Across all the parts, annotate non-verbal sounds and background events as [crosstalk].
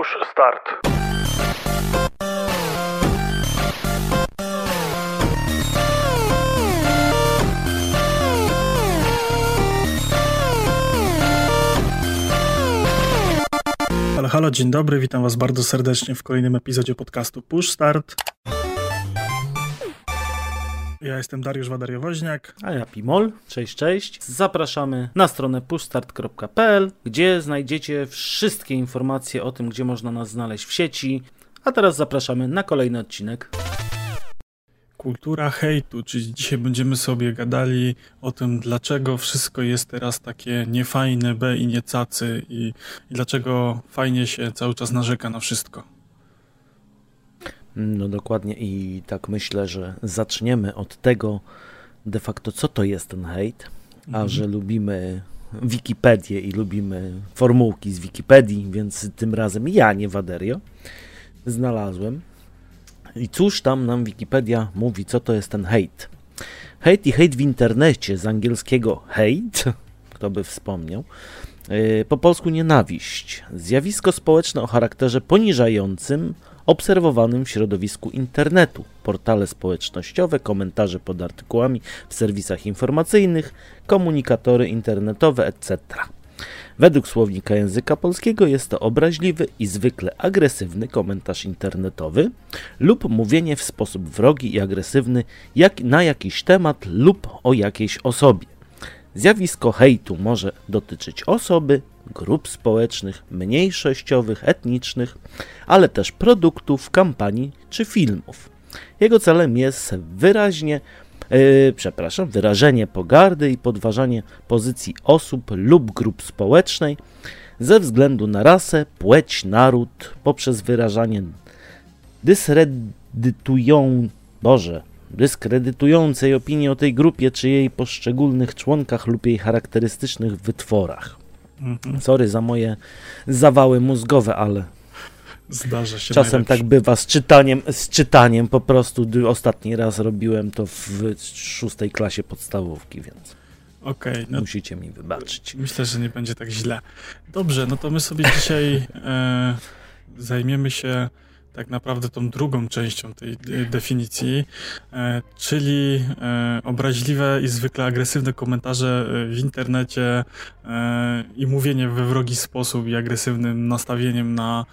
Push Start. Halo, halo, dzień dobry, witam Was bardzo serdecznie w kolejnym epizodzie podcastu Push Start. Ja jestem Dariusz Wadariowoźniak. A ja Pimol. Cześć, cześć. Zapraszamy na stronę pushstart.pl, gdzie znajdziecie wszystkie informacje o tym, gdzie można nas znaleźć w sieci. A teraz zapraszamy na kolejny odcinek. Kultura hejtu, czyli dzisiaj będziemy sobie gadali o tym, dlaczego wszystko jest teraz takie niefajne, B i niecacy i, i dlaczego fajnie się cały czas narzeka na wszystko. No dokładnie i tak myślę, że zaczniemy od tego de facto, co to jest ten hejt, a Mhm. że lubimy Wikipedię i lubimy formułki z Wikipedii, więc tym razem ja, nie Waderio, znalazłem. I cóż tam nam Wikipedia mówi, co to jest ten hejt? Hejt i hejt w internecie, z angielskiego hate, kto by wspomniał, yy, po polsku nienawiść. Zjawisko społeczne o charakterze poniżającym, obserwowanym w środowisku internetu. Portale społecznościowe, komentarze pod artykułami w serwisach informacyjnych, komunikatory internetowe, etc. Według słownika języka polskiego jest to obraźliwy i zwykle agresywny komentarz internetowy lub mówienie w sposób wrogi i agresywny jak na jakiś temat lub o jakiejś osobie. Zjawisko hejtu może dotyczyć osoby, grup społecznych, mniejszościowych, etnicznych, ale też produktów, kampanii czy filmów. Jego celem jest wyraźnie, yy, przepraszam, wyrażenie pogardy i podważanie pozycji osób lub grup społecznej ze względu na rasę, płeć, naród poprzez wyrażanie dyskredytują, Boże, dyskredytującej opinii o tej grupie czy jej poszczególnych członkach lub jej charakterystycznych wytworach. Mhm. Sorry za moje zawały mózgowe, ale Zdarza się czasem najlepsze. tak bywa z czytaniem, z czytaniem po prostu. Ostatni raz robiłem to w szóstej klasie podstawówki, więc Okej, no musicie mi wybaczyć. myślę, że nie będzie tak źle. Dobrze, no to my sobie dzisiaj e, zajmiemy się tak naprawdę tą drugą częścią tej e, definicji, e, czyli e, obraźliwe i zwykle agresywne komentarze w internecie i mówienie we wrogi sposób i agresywnym nastawieniem na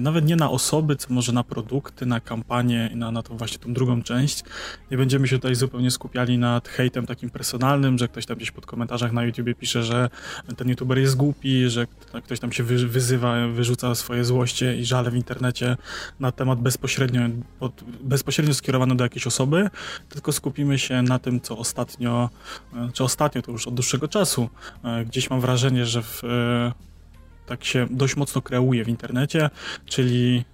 nawet nie na osoby, co może na produkty, na kampanię i na, na tą właśnie tą drugą część. Nie będziemy się tutaj zupełnie skupiali nad hejtem takim personalnym, że ktoś tam gdzieś pod komentarzach na YouTubie pisze, że ten youtuber jest głupi, że ktoś tam się wy, wyzywa, wyrzuca swoje złoście i żale w internecie na temat bezpośrednio, pod, bezpośrednio skierowany do jakiejś osoby, tylko skupimy się na tym, co ostatnio, e, czy ostatnio, to już od dłuższego czasu, e, gdzieś mam wrażenie, że w, e, tak się dość mocno kreuje w internecie, czyli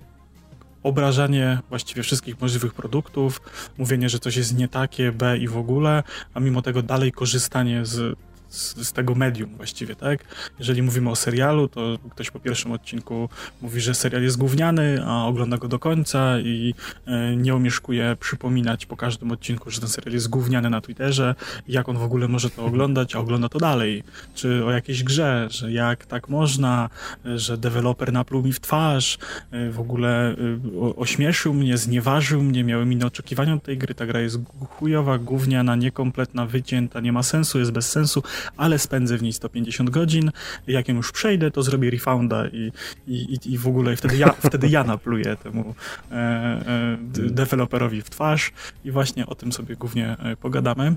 obrażanie właściwie wszystkich możliwych produktów, mówienie, że coś jest nie takie, B i w ogóle, a mimo tego dalej korzystanie z, z, z tego medium właściwie, tak? Jeżeli mówimy o serialu, to ktoś po pierwszym odcinku mówi, że serial jest gówniany, a ogląda go do końca i e, nie omieszkuje przypominać po każdym odcinku, że ten serial jest gówniany na Twitterze, jak on w ogóle może to oglądać, a ogląda to dalej. Czy o jakiejś grze, że jak tak można, że deweloper napluł mi w twarz, e, w ogóle e, o- ośmieszył mnie, znieważył mnie, miałem inne oczekiwania od tej gry, ta gra jest chujowa, gówniana, niekompletna, wycięta, nie ma sensu, jest bez sensu, ale spędzę w niej 150 godzin, jak ją już przejdę, to zrobię refounda i, i, i- w ogóle wtedy ja, [laughs] wtedy ja napluję temu e, e, d- deweloperowi w twarz i właśnie o tym sobie głównie e, pogadamy.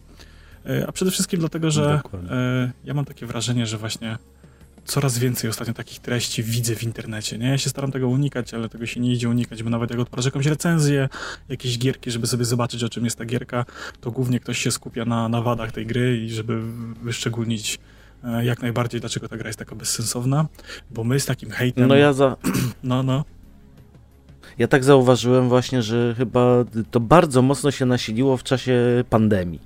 E, a przede wszystkim dlatego, że Dokładnie. e, ja mam takie wrażenie, że właśnie coraz więcej ostatnio takich treści widzę w internecie, nie? Ja się staram tego unikać, ale tego się nie idzie unikać, bo nawet jak odparzę jakąś recenzję, jakieś gierki, żeby sobie zobaczyć, o czym jest ta gierka, to głównie ktoś się skupia na, na wadach tej gry i żeby wyszczególnić e, jak najbardziej, dlaczego ta gra jest taka bezsensowna, bo my z takim hejtem... No ja za, [clears throat] No, no. Ja tak zauważyłem właśnie, że chyba to bardzo mocno się nasiliło w czasie pandemii,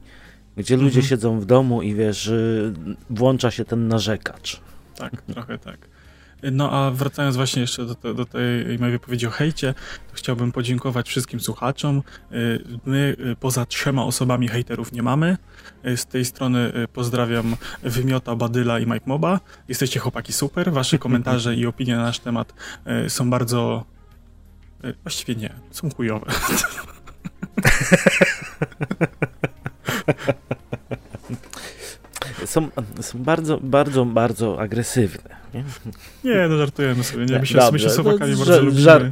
gdzie ludzie Mhm. siedzą w domu i wiesz, y, włącza się ten narzekacz. Tak, trochę tak. No a wracając właśnie jeszcze do, te, do tej mojej wypowiedzi o hejcie, to chciałbym podziękować wszystkim słuchaczom. My poza trzema osobami hejterów nie mamy. Z tej strony pozdrawiam Wymiota, Badyla i Mike Moba. Jesteście chłopaki super. Wasze [laughs] komentarze i opinie na nasz temat są bardzo... Właściwie nie, są chujowe. [laughs] Są, są bardzo, bardzo, bardzo agresywne. Nie, nie no żartujemy sobie. Nie? My się, Dobrze, my się no, bardzo lubimy. Żart,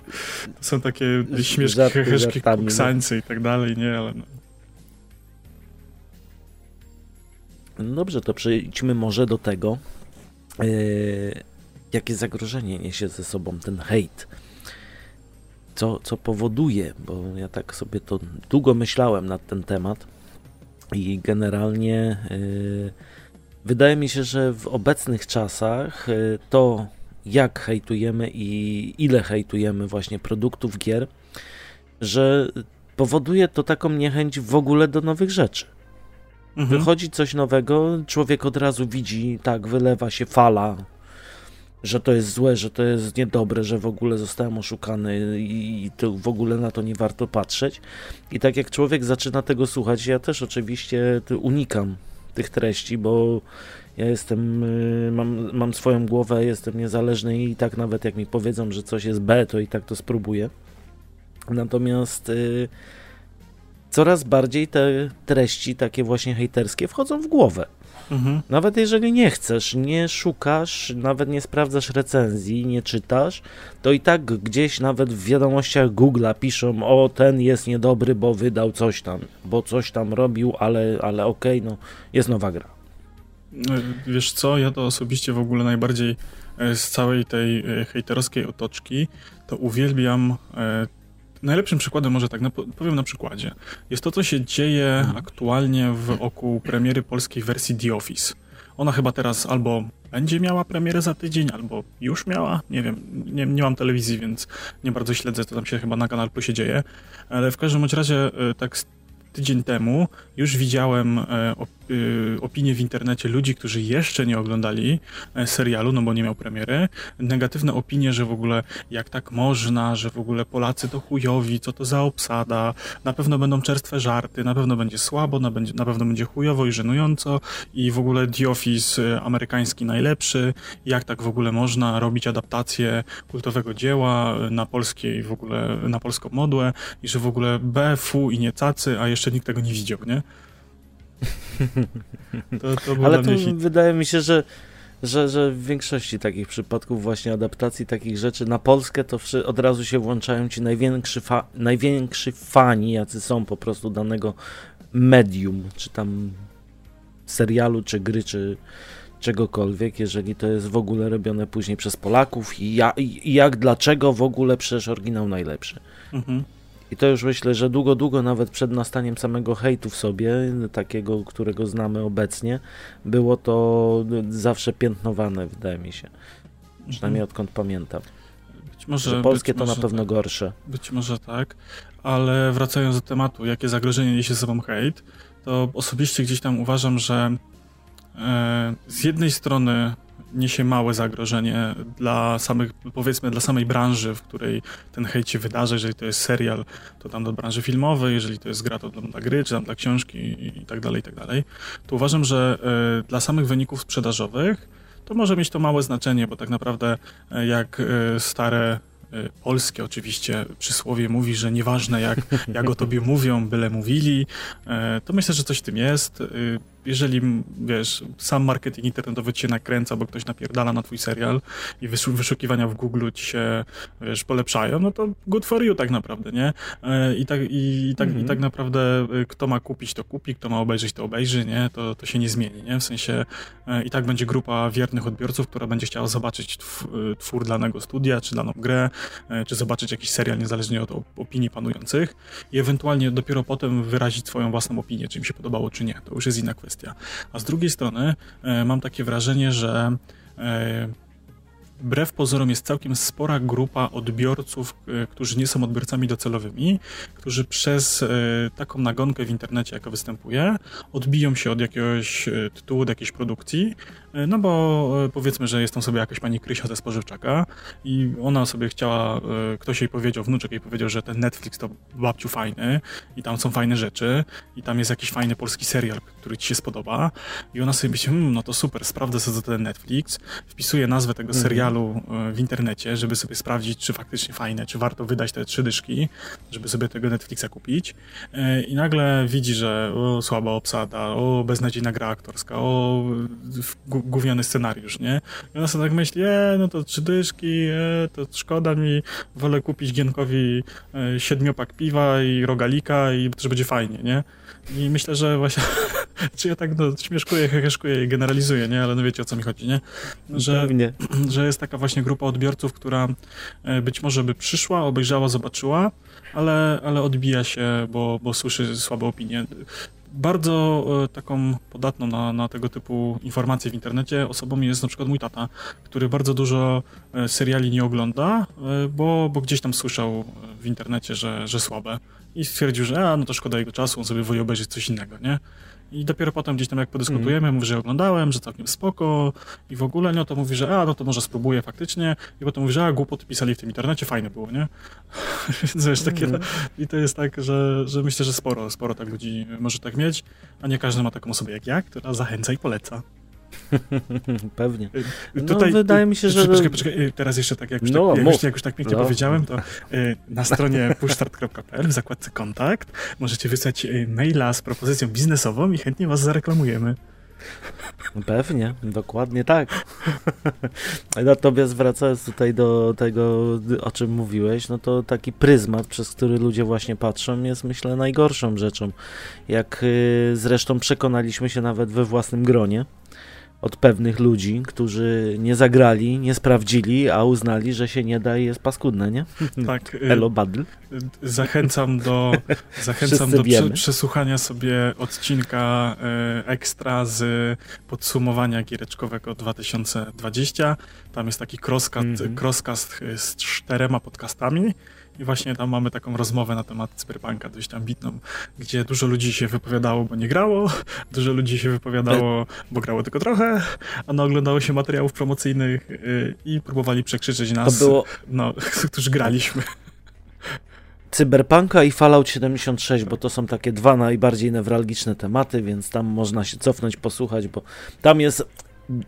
są takie śmieszki, heheszki, no. kuksańcy i tak dalej, nie? Ale no. no dobrze, to przejdźmy może do tego, yy, jakie zagrożenie niesie ze sobą ten hejt co, co powoduje, bo ja tak sobie to długo myślałem nad ten temat i generalnie yy, wydaje mi się, że w obecnych czasach yy, to jak hejtujemy i ile hejtujemy właśnie produktów gier, że powoduje to taką niechęć w ogóle do nowych rzeczy. Mhm. Wychodzi coś nowego, człowiek od razu widzi, tak, wylewa się fala że to jest złe, że to jest niedobre, że w ogóle zostałem oszukany i to w ogóle na to nie warto patrzeć. I tak jak człowiek zaczyna tego słuchać, ja też oczywiście unikam tych treści, bo ja jestem, y, mam, mam swoją głowę, jestem niezależny i tak nawet jak mi powiedzą, że coś jest B, to i tak to spróbuję. Natomiast y, coraz bardziej te treści takie właśnie hejterskie wchodzą w głowę. Mhm. Nawet jeżeli nie chcesz, nie szukasz, nawet nie sprawdzasz recenzji, nie czytasz, to i tak gdzieś nawet w wiadomościach Google'a piszą, o ten jest niedobry, bo wydał coś tam, bo coś tam robił, ale, ale okej, okay, no jest nowa gra. E, wiesz co, ja to osobiście w ogóle najbardziej e, z całej tej e, hejterowskiej otoczki to uwielbiam Najlepszym przykładem może tak, no, powiem na przykładzie. Jest to, co się dzieje mhm. aktualnie wokół premiery polskiej wersji The Office. Ona chyba teraz albo będzie miała premierę za tydzień, albo już miała. Nie wiem, nie, nie mam telewizji, więc nie bardzo śledzę, co tam się chyba na kanale się dzieje. Ale w każdym razie, e, tak tydzień temu już widziałem e, Y, opinie w internecie ludzi, którzy jeszcze nie oglądali e, serialu, no bo nie miał premiery, negatywne opinie, że w ogóle jak tak można, że w ogóle Polacy to chujowi, co to za obsada, na pewno będą czerstwe żarty, na pewno będzie słabo, na, będzie, na pewno będzie chujowo i żenująco i w ogóle The Office y, amerykański najlepszy, jak tak w ogóle można robić adaptację kultowego dzieła y, na polskiej w ogóle, na polską modłę i że w ogóle BFU i nie cacy, a jeszcze nikt tego nie widział, nie? [laughs] To, to Ale to wydaje mi się, że, że, że w większości takich przypadków właśnie adaptacji takich rzeczy na Polskę to od razu się włączają ci największy, fa największy fani, jacy są po prostu danego medium, czy tam serialu, czy gry, czy czegokolwiek, jeżeli to jest w ogóle robione później przez Polaków i, ja, i jak, dlaczego w ogóle przecież oryginał najlepszy. Mhm. I to już myślę, że długo, długo nawet przed nastaniem samego hejtu w sobie, takiego, którego znamy obecnie, było to zawsze piętnowane, wydaje mi się. Przynajmniej mhm. odkąd pamiętam. Być może, że polskie to na pewno tak. gorsze. Być może tak, ale wracając do tematu, jakie zagrożenie niesie ze sobą hejt, to osobiście gdzieś tam uważam, że e, z jednej strony niesie małe zagrożenie dla samych, powiedzmy, dla samej branży, w której ten hejt się wydarzy. Jeżeli to jest serial, to tam do branży filmowej, jeżeli to jest gra, to tam dla gry, czy tam dla książki i tak dalej, i tak dalej. To uważam, że y, dla samych wyników sprzedażowych to może mieć to małe znaczenie, bo tak naprawdę y, jak y, stare polskie oczywiście przysłowie mówi, że nieważne jak, jak o tobie mówią, byle mówili, to myślę, że coś w tym jest jeżeli, wiesz, sam marketing internetowy cię nakręca, bo ktoś napierdala na twój serial i wyszukiwania w Google ci się, wiesz, polepszają, no to good for you tak naprawdę, nie? E, I tak, i, i tak, mhm. i tak naprawdę e, kto ma kupić, to kupi, kto ma obejrzeć, to obejrzy, nie? To, to się nie zmieni, nie? W sensie e, i tak będzie grupa wiernych odbiorców, która będzie chciała zobaczyć twór danego studia, czy daną grę, czy zobaczyć jakiś serial, niezależnie od opinii panujących i ewentualnie dopiero potem wyrazić swoją własną opinię, czy im się podobało, czy nie. To już jest inna kwestia kwestia. A z drugiej strony e, mam takie wrażenie, że e, wbrew pozorom jest całkiem spora grupa odbiorców, e, którzy nie są odbiorcami docelowymi, którzy przez taką nagonkę w internecie, jaka występuje, odbiją się od jakiegoś tytułu, od jakiejś produkcji, no bo powiedzmy, że jest tam sobie jakaś pani Krysia ze Spożywczaka i ona sobie chciała, ktoś jej powiedział, wnuczek jej powiedział, że ten Netflix to babciu fajny i tam są fajne rzeczy i tam jest jakiś fajny polski serial, który ci się spodoba i ona sobie myśli, hmm, no to super, sprawdzę sobie ten Netflix, wpisuje nazwę tego mhm. serialu e, w internecie, żeby sobie sprawdzić, czy faktycznie fajne, czy warto wydać te trzy dyszki, żeby sobie tego Netflixa kupić. E, I nagle widzi, że o, słaba obsada, o, beznadziejna gra aktorska, o, gówniany scenariusz, nie? I ona sobie tak myśli, e, no to trzy dyszki, e, to szkoda mi, wolę kupić Gienkowi e, siedmiopak piwa i rogalika i to będzie fajnie, nie? I myślę, że właśnie, [laughs] czy ja tak no, śmieszkuję, heheszkuję i generalizuję, nie? Ale no wiecie o co mi chodzi, nie? Że, [clears throat] że jest taka właśnie grupa odbiorców, która e, być może by przyszła, obejrzała, zobaczyła, ale, ale odbija się, bo, bo słyszy słabe opinie. Bardzo e, taką podatną na, na tego typu informacje w internecie osobą jest na przykład mój tata, który bardzo dużo e, seriali nie ogląda, bo, bo gdzieś tam słyszał w internecie, że, że słabe i stwierdził, że a, no to szkoda jego czasu, on sobie woli obejrzeć coś innego, nie? I dopiero potem gdzieś tam jak podyskutujemy, mm. mówi, że oglądałem, że całkiem spoko i w ogóle, no to mówi, że a, no to może spróbuję faktycznie i potem mówi, że a, głupoty pisali w tym internecie, fajne było, nie? [laughs] Więc wiesz, takie, mm. i to jest tak, że, że myślę, że sporo, sporo tak ludzi może tak mieć, a nie każdy ma taką osobę jak ja, która zachęca i poleca. [laughs] Pewnie. Y, no, Tutaj, wydaje mi się, że... Poczekaj, poczekaj, teraz jeszcze tak, jak już, no, tak, jak już, jak już tak pięknie no. powiedziałem, to y, na stronie [laughs] pushstart.pl w zakładce kontakt możecie wysłać y, maila z propozycją biznesową i chętnie was zareklamujemy. Pewnie, dokładnie tak. [laughs] Natomiast wracając tutaj do tego, o czym mówiłeś, no to taki pryzmat, przez który ludzie właśnie patrzą, jest myślę najgorszą rzeczą. Jak zresztą przekonaliśmy się nawet we własnym gronie od pewnych ludzi, którzy nie zagrali, nie sprawdzili, a uznali, że się nie da i jest paskudne, nie? [laughs] Tak. Elo Badl. Zachęcam do, [laughs] zachęcam do przesłuchania sobie odcinka e, ekstra z podsumowania giereczkowego 2020. Tam jest taki crosscast, mm -hmm. crosscast z czterema podcastami i właśnie tam mamy taką rozmowę na temat cyberpunka dość ambitną, gdzie dużo ludzi się wypowiadało, bo nie grało, [laughs] dużo ludzi się wypowiadało, bo grało tylko trochę, a no oglądało się materiałów promocyjnych y, i próbowali przekrzyczeć nas, to było... no, [laughs] którzy graliśmy. Cyberpunka i Fallout 76, bo to są takie dwa najbardziej newralgiczne tematy, więc tam można się cofnąć, posłuchać, bo tam jest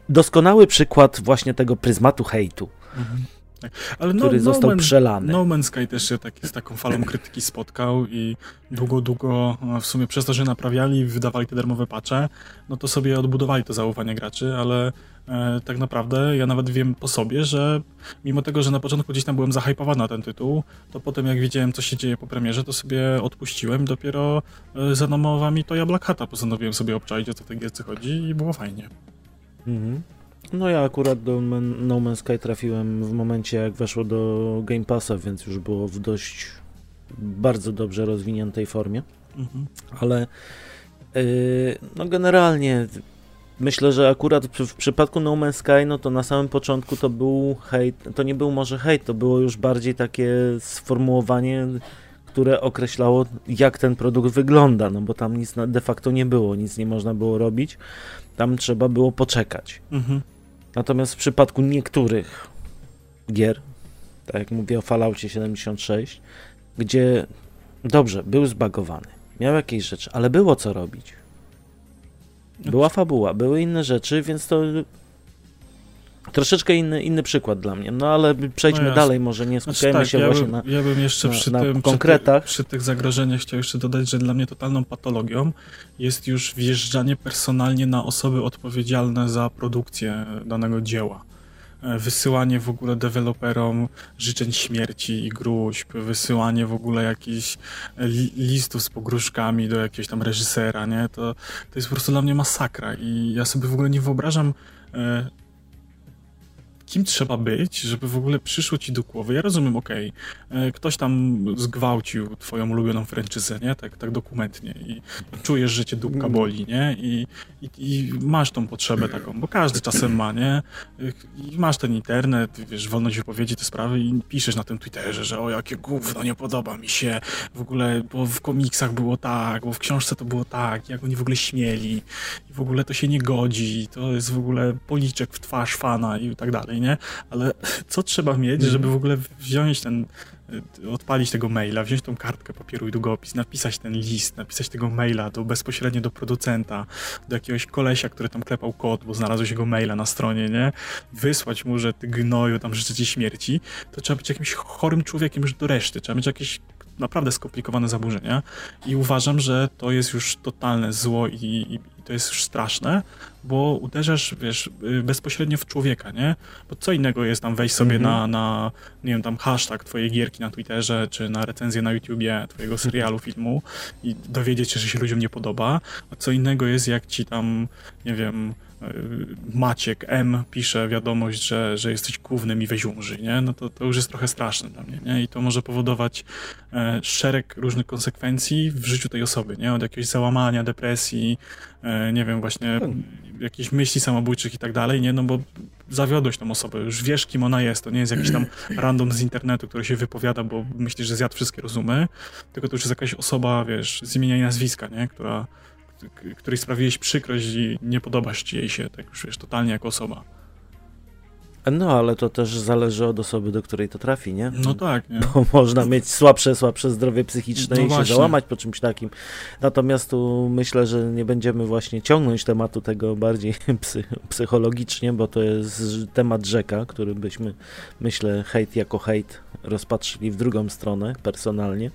doskonały przykład właśnie tego pryzmatu hejtu. Mhm. Tak. Ale no, który no, został Man, przelany. No Man's Sky też się tak, z taką falą krytyki spotkał i długo, długo w sumie przez to, że naprawiali, wydawali te darmowe patche, no to sobie odbudowali to zaufanie graczy, ale e, tak naprawdę ja nawet wiem po sobie, że mimo tego, że na początku gdzieś tam byłem zahypowany na ten tytuł, to potem jak widziałem, co się dzieje po premierze, to sobie odpuściłem dopiero e, za namowami to ja Black Hata postanowiłem sobie obczaić, o co w tej gierce chodzi i było fajnie. Mhm. No ja akurat do No Man's Sky trafiłem w momencie jak weszło do Game Passa, więc już było w dość bardzo dobrze rozwiniętej formie. Mhm. Ale yy, no generalnie myślę, że akurat w, w, przypadku No Man's Sky, no to na samym początku to był hejt, to nie był może hejt, to było już bardziej takie sformułowanie, które określało jak ten produkt wygląda, no bo tam nic de facto nie było, nic nie można było robić, tam trzeba było poczekać. Mhm. Natomiast w przypadku niektórych gier, tak jak mówię o Falloutie 76, gdzie dobrze, był zbagowany, miał jakieś rzeczy, ale było co robić. Była fabuła, były inne rzeczy, więc to troszeczkę inny, inny przykład dla mnie. No ale przejdźmy no dalej, może nie znaczy skupiajmy znaczy, tak, się ja właśnie bym, na Ja bym jeszcze na, przy, na tym, konkretach. Przy, ty, przy tych zagrożeniach chciał jeszcze dodać, że dla mnie totalną patologią jest już wjeżdżanie personalnie na osoby odpowiedzialne za produkcję danego dzieła e, wysyłanie w ogóle deweloperom życzeń śmierci i gruźb, wysyłanie w ogóle jakichś listów z pogróżkami do jakiegoś tam reżysera, nie? To, to jest po prostu dla mnie masakra i ja sobie w ogóle nie wyobrażam e, kim trzeba być, żeby w ogóle przyszło ci do głowy. Ja rozumiem, okej, okay, ktoś tam zgwałcił twoją ulubioną franczyzę, nie? Tak, tak dokumentnie i, czujesz, że cię dupka boli, nie? I, i, I, masz tą potrzebę taką, bo każdy czasem ma, nie? I masz ten internet, wiesz, wolność wypowiedzi, te sprawy i piszesz na tym Twitterze, że o, jakie gówno, nie podoba mi się, w ogóle, bo w komiksach było tak, bo w książce to było tak, jak oni w ogóle śmieli i w ogóle to się nie godzi, to jest w ogóle policzek w twarz fana i tak dalej, nie? Ale co trzeba mieć, mhm. żeby w ogóle wziąć ten, y, odpalić tego maila, wziąć tą kartkę papieru i długopis, napisać ten list, napisać tego maila do, bezpośrednio do producenta, do jakiegoś kolesia, który tam klepał kod, bo znalazłeś jego maila na stronie, nie? Wysłać mu, że ty gnoju tam życzę ci śmierci, to trzeba być jakimś chorym człowiekiem już do reszty, trzeba mieć jakieś naprawdę skomplikowane zaburzenia i uważam, że to jest już totalne zło i, i, to jest już straszne, bo uderzasz, wiesz, y, bezpośrednio w człowieka, nie? Bo co innego jest tam wejść sobie mm -hmm. na, na, nie wiem, tam hashtag twojej gierki na Twitterze, czy na recenzję na YouTubie twojego serialu, filmu i dowiedzieć się, że się ludziom nie podoba, a co innego jest jak ci tam, nie wiem, Maciek M pisze wiadomość, że, że jesteś głównym i weź umrzyj, nie? No to, to już jest trochę straszne dla mnie, nie? I to może powodować e, szereg różnych konsekwencji w życiu tej osoby, nie? Od jakiegoś załamania, depresji, e, nie wiem, właśnie hmm. jakichś myśli samobójczych i tak dalej, nie? No bo zawiodłeś tą osobę, już wiesz, kim ona jest, to nie jest jakiś tam [clears throat] random z internetu, który się wypowiada, bo myślisz, że zjadł wszystkie rozumy, tylko to już jest jakaś osoba, wiesz, z imienia i nazwiska, nie? Która której sprawiłeś przykrość i nie podobasz ci jej się, tak już wiesz, totalnie jako osoba. No, ale to też zależy od osoby, do której to trafi, nie? No tak, nie? Bo [laughs] można mieć słabsze, słabsze zdrowie psychiczne no i właśnie. się załamać po czymś takim. Natomiast tu myślę, że nie będziemy właśnie ciągnąć tematu tego bardziej [laughs] psy, psychologicznie, bo to jest temat rzeka, który byśmy, myślę, hejt jako hejt rozpatrzyli w drugą stronę personalnie.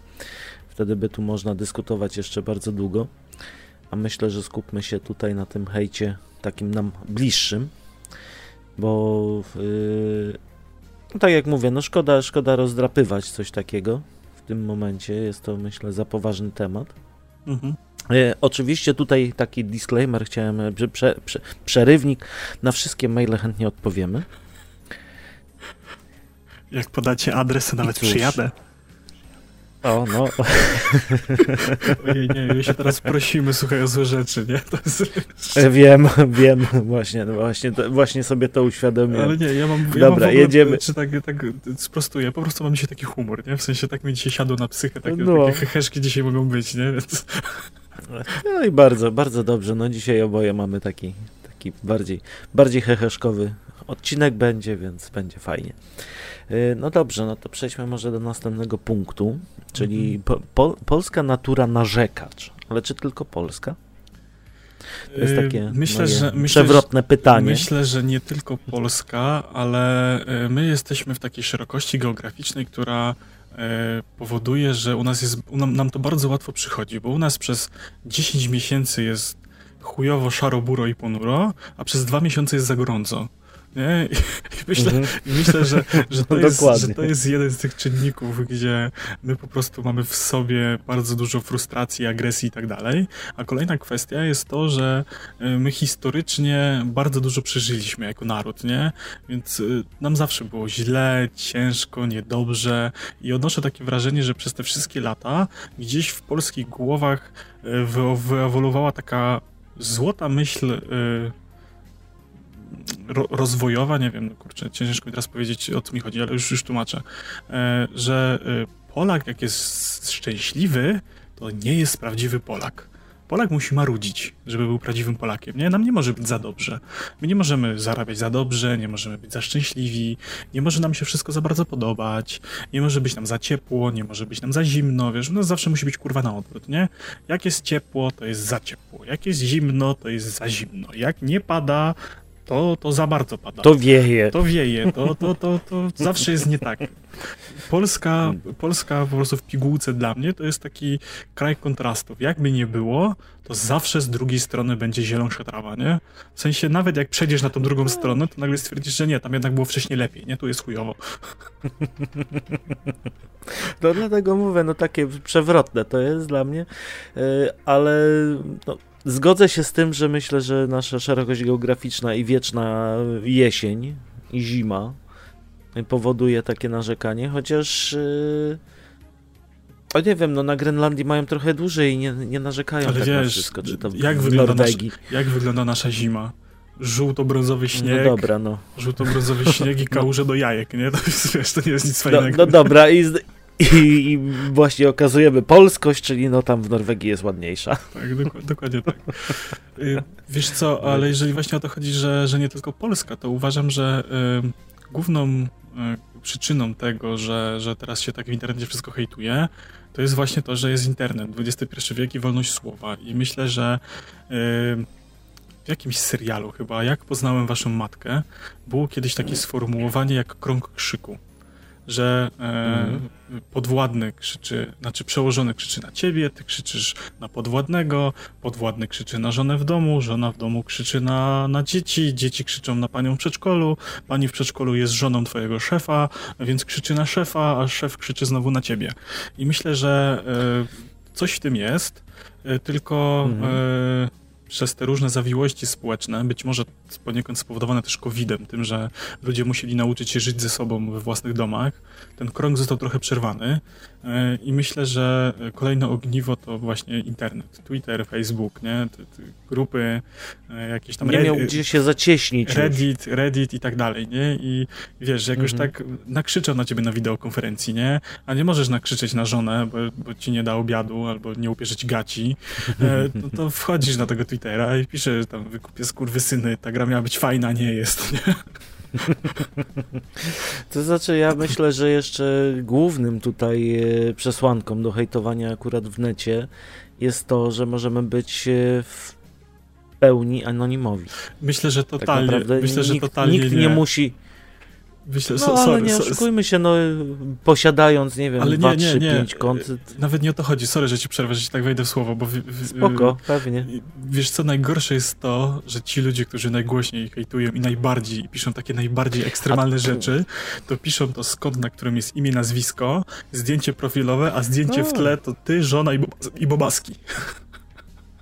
Wtedy by tu można dyskutować jeszcze bardzo długo a myślę, że skupmy się tutaj na tym hejcie takim nam bliższym, bo yy, no tak jak mówię, no szkoda, szkoda rozdrapywać coś takiego w tym momencie, jest to myślę za poważny temat. Mhm. E, oczywiście tutaj taki disclaimer chciałem, prze, prze, przerywnik, na wszystkie maile chętnie odpowiemy. Jak podacie adres, to nawet przyjadę. O, no. [laughs] Ojej, nie, my się teraz prosimy, słuchaj, o złe rzeczy, nie? To jest... E, wiem, wiem, właśnie, no właśnie, to, właśnie sobie to uświadomiłem. Ale nie, ja mam, ja Dobra, mam ogóle, jedziemy. Czy tak, tak sprostuję, po prostu mam dzisiaj taki humor, nie? W sensie tak mi dzisiaj siadło na psychę, takie, no. takie heheszki dzisiaj mogą być, nie? Więc... No i bardzo, bardzo dobrze, no dzisiaj oboje mamy taki, taki bardziej, bardziej heheszkowy odcinek będzie, więc będzie fajnie. Y, no dobrze, no to przejdźmy może do następnego punktu, czyli mhm. po, po, polska natura narzekacz. Ale czy tylko polska? To jest y, takie myślę, że, przewrotne myślę, pytanie. Myślę, że nie tylko Polska, ale y, my jesteśmy w takiej szerokości geograficznej, która powoduje, że u nas jest, nam, nam to bardzo łatwo przychodzi, bo u nas przez 10 miesięcy jest chujowo, szaro, buro i ponuro, a przez dwa miesiące jest za gorąco. Nie? I [laughs] myślę, mhm. myślę że, że, [laughs] to jest, że to jest jeden z tych czynników, gdzie my po prostu mamy w sobie bardzo dużo frustracji, agresji i tak dalej. A kolejna kwestia jest to, że y, my historycznie bardzo dużo przeżyliśmy jako naród, nie? Więc y, nam zawsze było źle, ciężko, niedobrze i odnoszę takie wrażenie, że przez te wszystkie lata gdzieś w polskich głowach y, wyewoluowała taka złota myśl ro, rozwojowa, nie wiem, no kurczę, ciężko mi teraz powiedzieć o co mi chodzi, ale już, już tłumaczę, e, że e, Polak jak jest szczęśliwy, to nie jest prawdziwy Polak. Polak musi marudzić, żeby był prawdziwym Polakiem. Nie? Nam nie może być za dobrze. My nie możemy zarabiać za dobrze, nie możemy być za szczęśliwi, nie może nam się wszystko za bardzo podobać, nie może być nam za ciepło, nie może być nam za zimno, wiesz, no zawsze musi być kurwa na odwrót, nie? Jak jest ciepło, to jest za ciepło, jak jest zimno, to jest za zimno, jak nie pada, to, to za bardzo pada. To wieje. To wieje, to, to, to, to zawsze jest nie tak. Polska, Polska po prostu w pigułce dla mnie to jest taki kraj kontrastów. Jakby nie było, to zawsze z drugiej strony będzie zielonsza trawa, nie? W sensie nawet jak przejdziesz na tą drugą stronę, to nagle stwierdzisz, że nie, tam jednak było wcześniej lepiej, nie? Tu jest chujowo. No dlatego mówię, no takie przewrotne to jest dla mnie, y, ale no, Zgodzę się z tym, że myślę, że nasza szerokość geograficzna i wieczna jesień i zima powoduje takie narzekanie, chociaż yy, o nie wiem, no na Grenlandii mają trochę dłużej i nie, nie narzekają Ale tak wiesz, na wszystko, czy to jak wygląda, nasz, jak wygląda nasza zima? Żółto-brązowy śnieg, No dobra, no. żółto-brązowy śnieg i [laughs] kałuże do jajek, nie? To, jest, wiesz, to nie jest nic No, fajnego. no dobra, i, i, i właśnie okazujemy polskość, czyli no tam w Norwegii jest ładniejsza. Tak, dokładnie, dokładnie tak. Y, Wiesz co, ale jeżeli właśnie o to chodzi, że, że nie tylko Polska, to uważam, że y, główną y, przyczyną tego, że, że teraz się tak w internecie wszystko hejtuje, to jest właśnie to, że jest internet, XXI wiek i wolność słowa. I myślę, że y, w jakimś serialu chyba, jak poznałem waszą matkę, było kiedyś takie sformułowanie jak krąg krzyku. Że e, Mhm. podwładny krzyczy, znaczy przełożony krzyczy na ciebie, ty krzyczysz na podwładnego, podwładny krzyczy na żonę w domu, żona w domu krzyczy na, na dzieci, dzieci krzyczą na panią w przedszkolu, pani w przedszkolu jest żoną twojego szefa, więc krzyczy na szefa, a szef krzyczy znowu na ciebie. I myślę, że e, coś w tym jest, e, tylko Mhm. e, przez te różne zawiłości społeczne, być może poniekąd spowodowane też COVID-em, tym, że ludzie musieli nauczyć się żyć ze sobą we własnych domach, ten krąg został trochę przerwany i myślę, że kolejne ogniwo to właśnie internet, Twitter, Facebook, nie? Te, te grupy, e, jakieś tam Nie Red- miał gdzie się zacieśnić. Reddit, Reddit i tak dalej, nie? I wiesz, że jakoś Mhm. tak nakrzyczał na ciebie na wideokonferencji, nie? A nie możesz nakrzyczeć na żonę, bo, bo ci nie da obiadu albo nie upierze ci gaci, e, no to wchodzisz na tego Twittera i piszesz tam wykupię skurwysyny, ta gra miała być fajna, nie jest, nie? [laughs] To znaczy, ja myślę, że jeszcze głównym tutaj e, przesłanką do hejtowania akurat w necie jest to, że możemy być e, w pełni anonimowi. Myślę, że Tak totalnie, naprawdę myślę, że nikt, totalnie nikt nie musi. Myślę, No so, ale sorry, nie so, oszukujmy się, no posiadając, nie wiem, ale 2, nie, nie, 3, nie. 5 kont. Nawet nie o to chodzi, sorry, że ci przerwę, że ci tak wejdę w słowo, bo... w- w- Spoko, pewnie. Wiesz co, najgorsze jest to, że ci ludzie, którzy najgłośniej hejtują i najbardziej, i piszą takie najbardziej ekstremalne A- rzeczy, to piszą to z kod, na którym jest imię, nazwisko, zdjęcie profilowe, a zdjęcie w A. tle to ty, żona i, bob- i bobaski.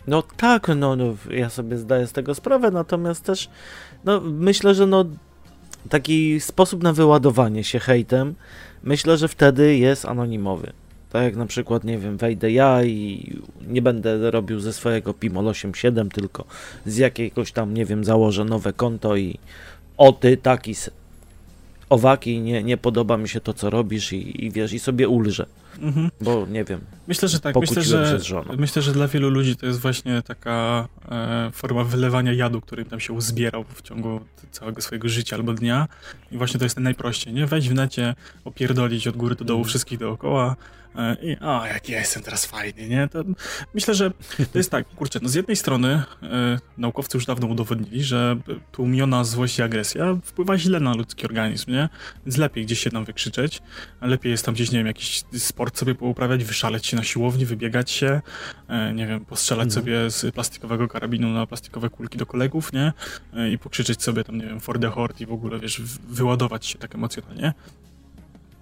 No tak, no, no ja sobie zdaję z tego sprawę, natomiast też no, myślę, że no taki sposób na wyładowanie się hejtem, myślę, że wtedy jest anonimowy. Tak jak na przykład, nie wiem, wejdę ja i nie będę robił ze swojego Pimol 87, tylko z jakiegoś tam, nie wiem, założę nowe konto i o ty taki owaki, nie, nie podoba mi się to, co robisz i, i wiesz, i sobie ulżę, Mhm. bo nie wiem, Myślę, że tak. Myślę że, się z żoną. myślę, że dla wielu ludzi to jest właśnie taka e, forma wylewania jadu, który tam się uzbierał w ciągu całego swojego życia albo dnia. I właśnie to jest najprościej, nie? Wejść w necie, opierdolić od góry do dołu Mhm. wszystkich dookoła i o, jak ja jestem teraz fajny, nie? To myślę, że to jest tak, kurczę, no z jednej strony e, naukowcy już dawno udowodnili, że tłumiona złość i agresja wpływa źle na ludzki organizm, nie? Więc lepiej gdzieś się tam wykrzyczeć, lepiej jest tam gdzieś, nie wiem, jakiś sport sobie pouprawiać, wyszaleć się na siłowni, wybiegać się, e, nie wiem, postrzelać Mhm. sobie z plastikowego karabinu na plastikowe kulki do kolegów, nie? E, I pokrzyczeć sobie tam, nie wiem, for the horde i w ogóle, wiesz, wyładować się tak emocjonalnie.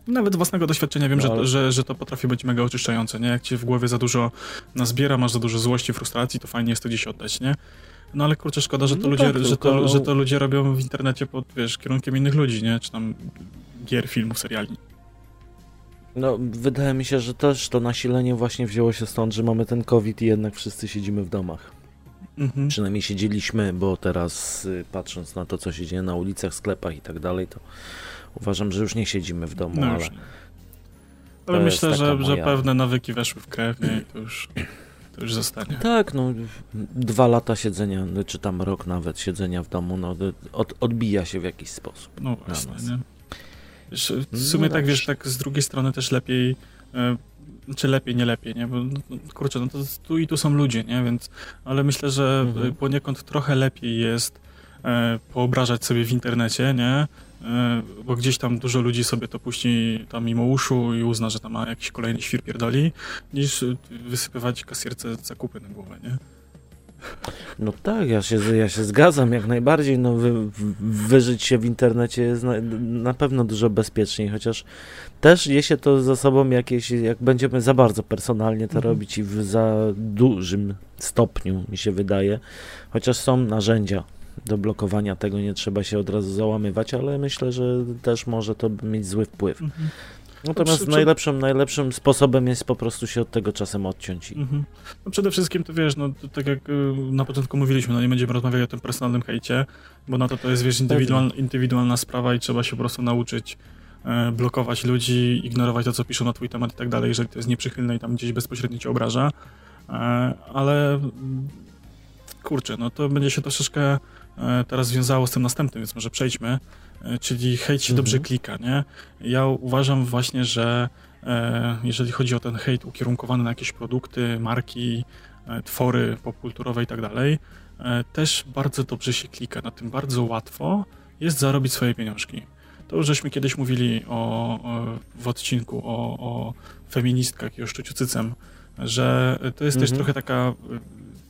Nawet własnego doświadczenia wiem, No, że, ale- że, że to potrafi być mega oczyszczające, nie? Jak ci w głowie za dużo nazbiera, masz za dużo złości, frustracji, to fajnie jest to gdzieś oddać, nie? No ale kurczę, szkoda, że to, No ludzie, tak, że, to, że to ludzie robią w internecie pod, wiesz, kierunkiem innych ludzi, nie? Czy tam gier, filmów, seriali. No, wydaje mi się, że też to nasilenie właśnie wzięło się stąd, że mamy ten COVID i jednak wszyscy siedzimy w domach. Mhm. Przynajmniej siedzieliśmy, bo teraz y, patrząc na to, co się dzieje na ulicach, sklepach i tak dalej, to uważam, że już nie siedzimy w domu, No ale. Ale myślę, że, taka że moja- pewne nawyki weszły w krew, nie? I to już, to już zostanie. tak, no dwa lata siedzenia, no, czy tam rok nawet siedzenia w domu, no od, odbija się w jakiś sposób. No właśnie, nie? Wiesz, w No sumie tak, wiesz, tak z drugiej strony też lepiej, e, czy lepiej, nie lepiej, nie? Bo, no, no, kurczę, no to tu i tu są ludzie, nie? Więc, ale myślę, że Mhm. e, poniekąd trochę lepiej jest e, poobrażać sobie w internecie, nie? E, bo gdzieś tam dużo ludzi sobie to puści tam mimo uszu i uzna, że tam ma jakiś kolejny świr pierdoli, niż e, wysypywać kasierce zakupy na głowę, nie? No tak, ja się, ja się zgadzam jak najbardziej. No, wy- wyżyć się w internecie jest na, na pewno dużo bezpieczniej, chociaż też niesie to za sobą jakieś, jak będziemy za bardzo personalnie to Mhm. robić i w za dużym stopniu, mi się wydaje, chociaż są narzędzia do blokowania tego nie trzeba się od razu załamywać, ale myślę, że też może to mieć zły wpływ. Mhm. Natomiast przy, najlepszym, najlepszym sposobem jest po prostu się od tego czasem odciąć. Mhm. No przede wszystkim to wiesz, no tak jak y, na początku mówiliśmy, no nie będziemy rozmawiali o tym personalnym hejcie, bo na to to jest wiesz indywidual, indywidualna sprawa i trzeba się po prostu nauczyć e, blokować ludzi, ignorować to, co piszą na twój temat i tak dalej, jeżeli to jest nieprzychylne i tam gdzieś bezpośrednio cię obraża. E, ale kurczę, no to będzie się troszeczkę teraz związało z tym następnym, więc może przejdźmy. E, czyli hejt się mhm. dobrze klika, nie? Ja uważam właśnie, że e, jeżeli chodzi o ten hejt ukierunkowany na jakieś produkty, marki, e, twory popkulturowe i tak dalej, też bardzo dobrze się klika, na tym bardzo łatwo jest zarobić swoje pieniążki. To już żeśmy kiedyś mówili o, o w odcinku o, o feministkach i o szczuciu cycem, że to jest mhm. też trochę taka,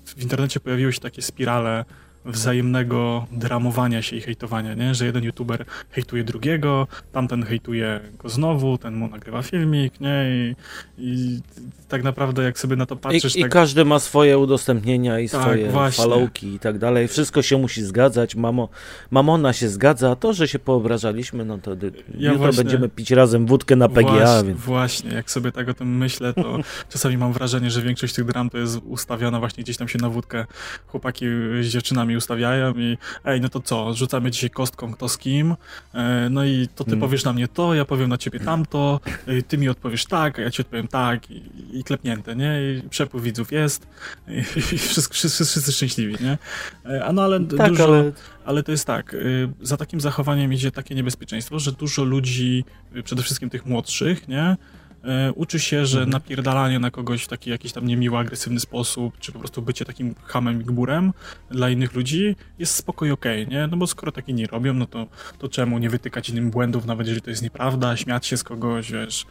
w internecie pojawiły się takie spirale wzajemnego dramowania się i hejtowania, nie? Że jeden youtuber hejtuje drugiego, tamten hejtuje go znowu, ten mu nagrywa filmik, nie? I, i tak naprawdę jak sobie na to patrzysz... I, tak... i każdy ma swoje udostępnienia i tak, swoje właśnie. followki i tak dalej. Wszystko się musi zgadzać, mamo, mamona się zgadza, a to, że się poobrażaliśmy, no to ja jutro właśnie... będziemy pić razem wódkę na PGA, właśnie, więc... Właśnie, jak sobie tak o tym myślę, to [laughs] czasami mam wrażenie, że większość tych dram to jest ustawiona właśnie gdzieś tam się na wódkę chłopaki z dziewczynami ustawiają i ej, no to co, rzucamy dzisiaj kostką kto z kim, e, no i to ty hmm. powiesz na mnie to, ja powiem na ciebie tamto, e, ty mi odpowiesz tak, a ja ci odpowiem tak i, i klepnięte, nie? I przepływ widzów jest i, i wszyscy, wszyscy, wszyscy szczęśliwi, nie? E, a no ale tak, dużo, ale... ale to jest tak, za takim zachowaniem idzie takie niebezpieczeństwo, że dużo ludzi, przede wszystkim tych młodszych, nie? E, uczy się, że mhm. napierdalanie na kogoś w taki jakiś tam niemiły, agresywny sposób, czy po prostu bycie takim hamem i gburem dla innych ludzi jest spokojnie okej, okay, nie? No bo skoro taki nie robią, no to, to czemu nie wytykać innym błędów, nawet jeżeli to jest nieprawda, śmiać się z kogoś, wiesz,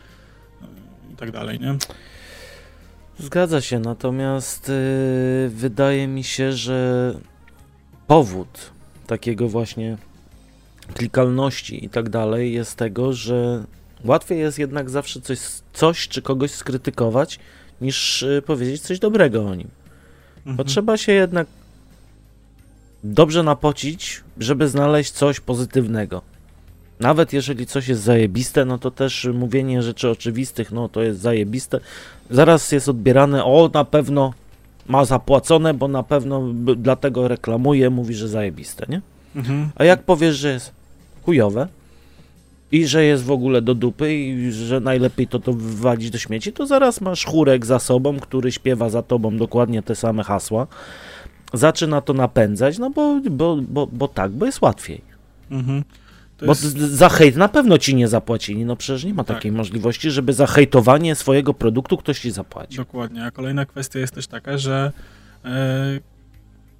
i tak dalej, nie? Zgadza się, natomiast yy, wydaje mi się, że powód takiego właśnie klikalności i tak dalej jest tego, że Łatwiej jest jednak zawsze coś, coś czy kogoś skrytykować, niż y, powiedzieć coś dobrego o nim. Mhm. Bo trzeba się jednak dobrze napocić, żeby znaleźć coś pozytywnego. Nawet jeżeli coś jest zajebiste, no to też mówienie rzeczy oczywistych, no to jest zajebiste, zaraz jest odbierane, o na pewno ma zapłacone, bo na pewno dlatego reklamuje, mówi, że zajebiste, nie? Mhm. A jak powiesz, że jest chujowe, i że jest w ogóle do dupy i że najlepiej to to wywalić do śmieci, to zaraz masz chórek za sobą, który śpiewa za tobą dokładnie te same hasła. Zaczyna to napędzać, no bo, bo, bo, bo tak, bo jest łatwiej. Mhm. Bo jest... za hejt na pewno ci nie zapłacili. No przecież nie ma tak. takiej możliwości, żeby za hejtowanie swojego produktu ktoś ci zapłaci. Dokładnie. A kolejna kwestia jest też taka, że yy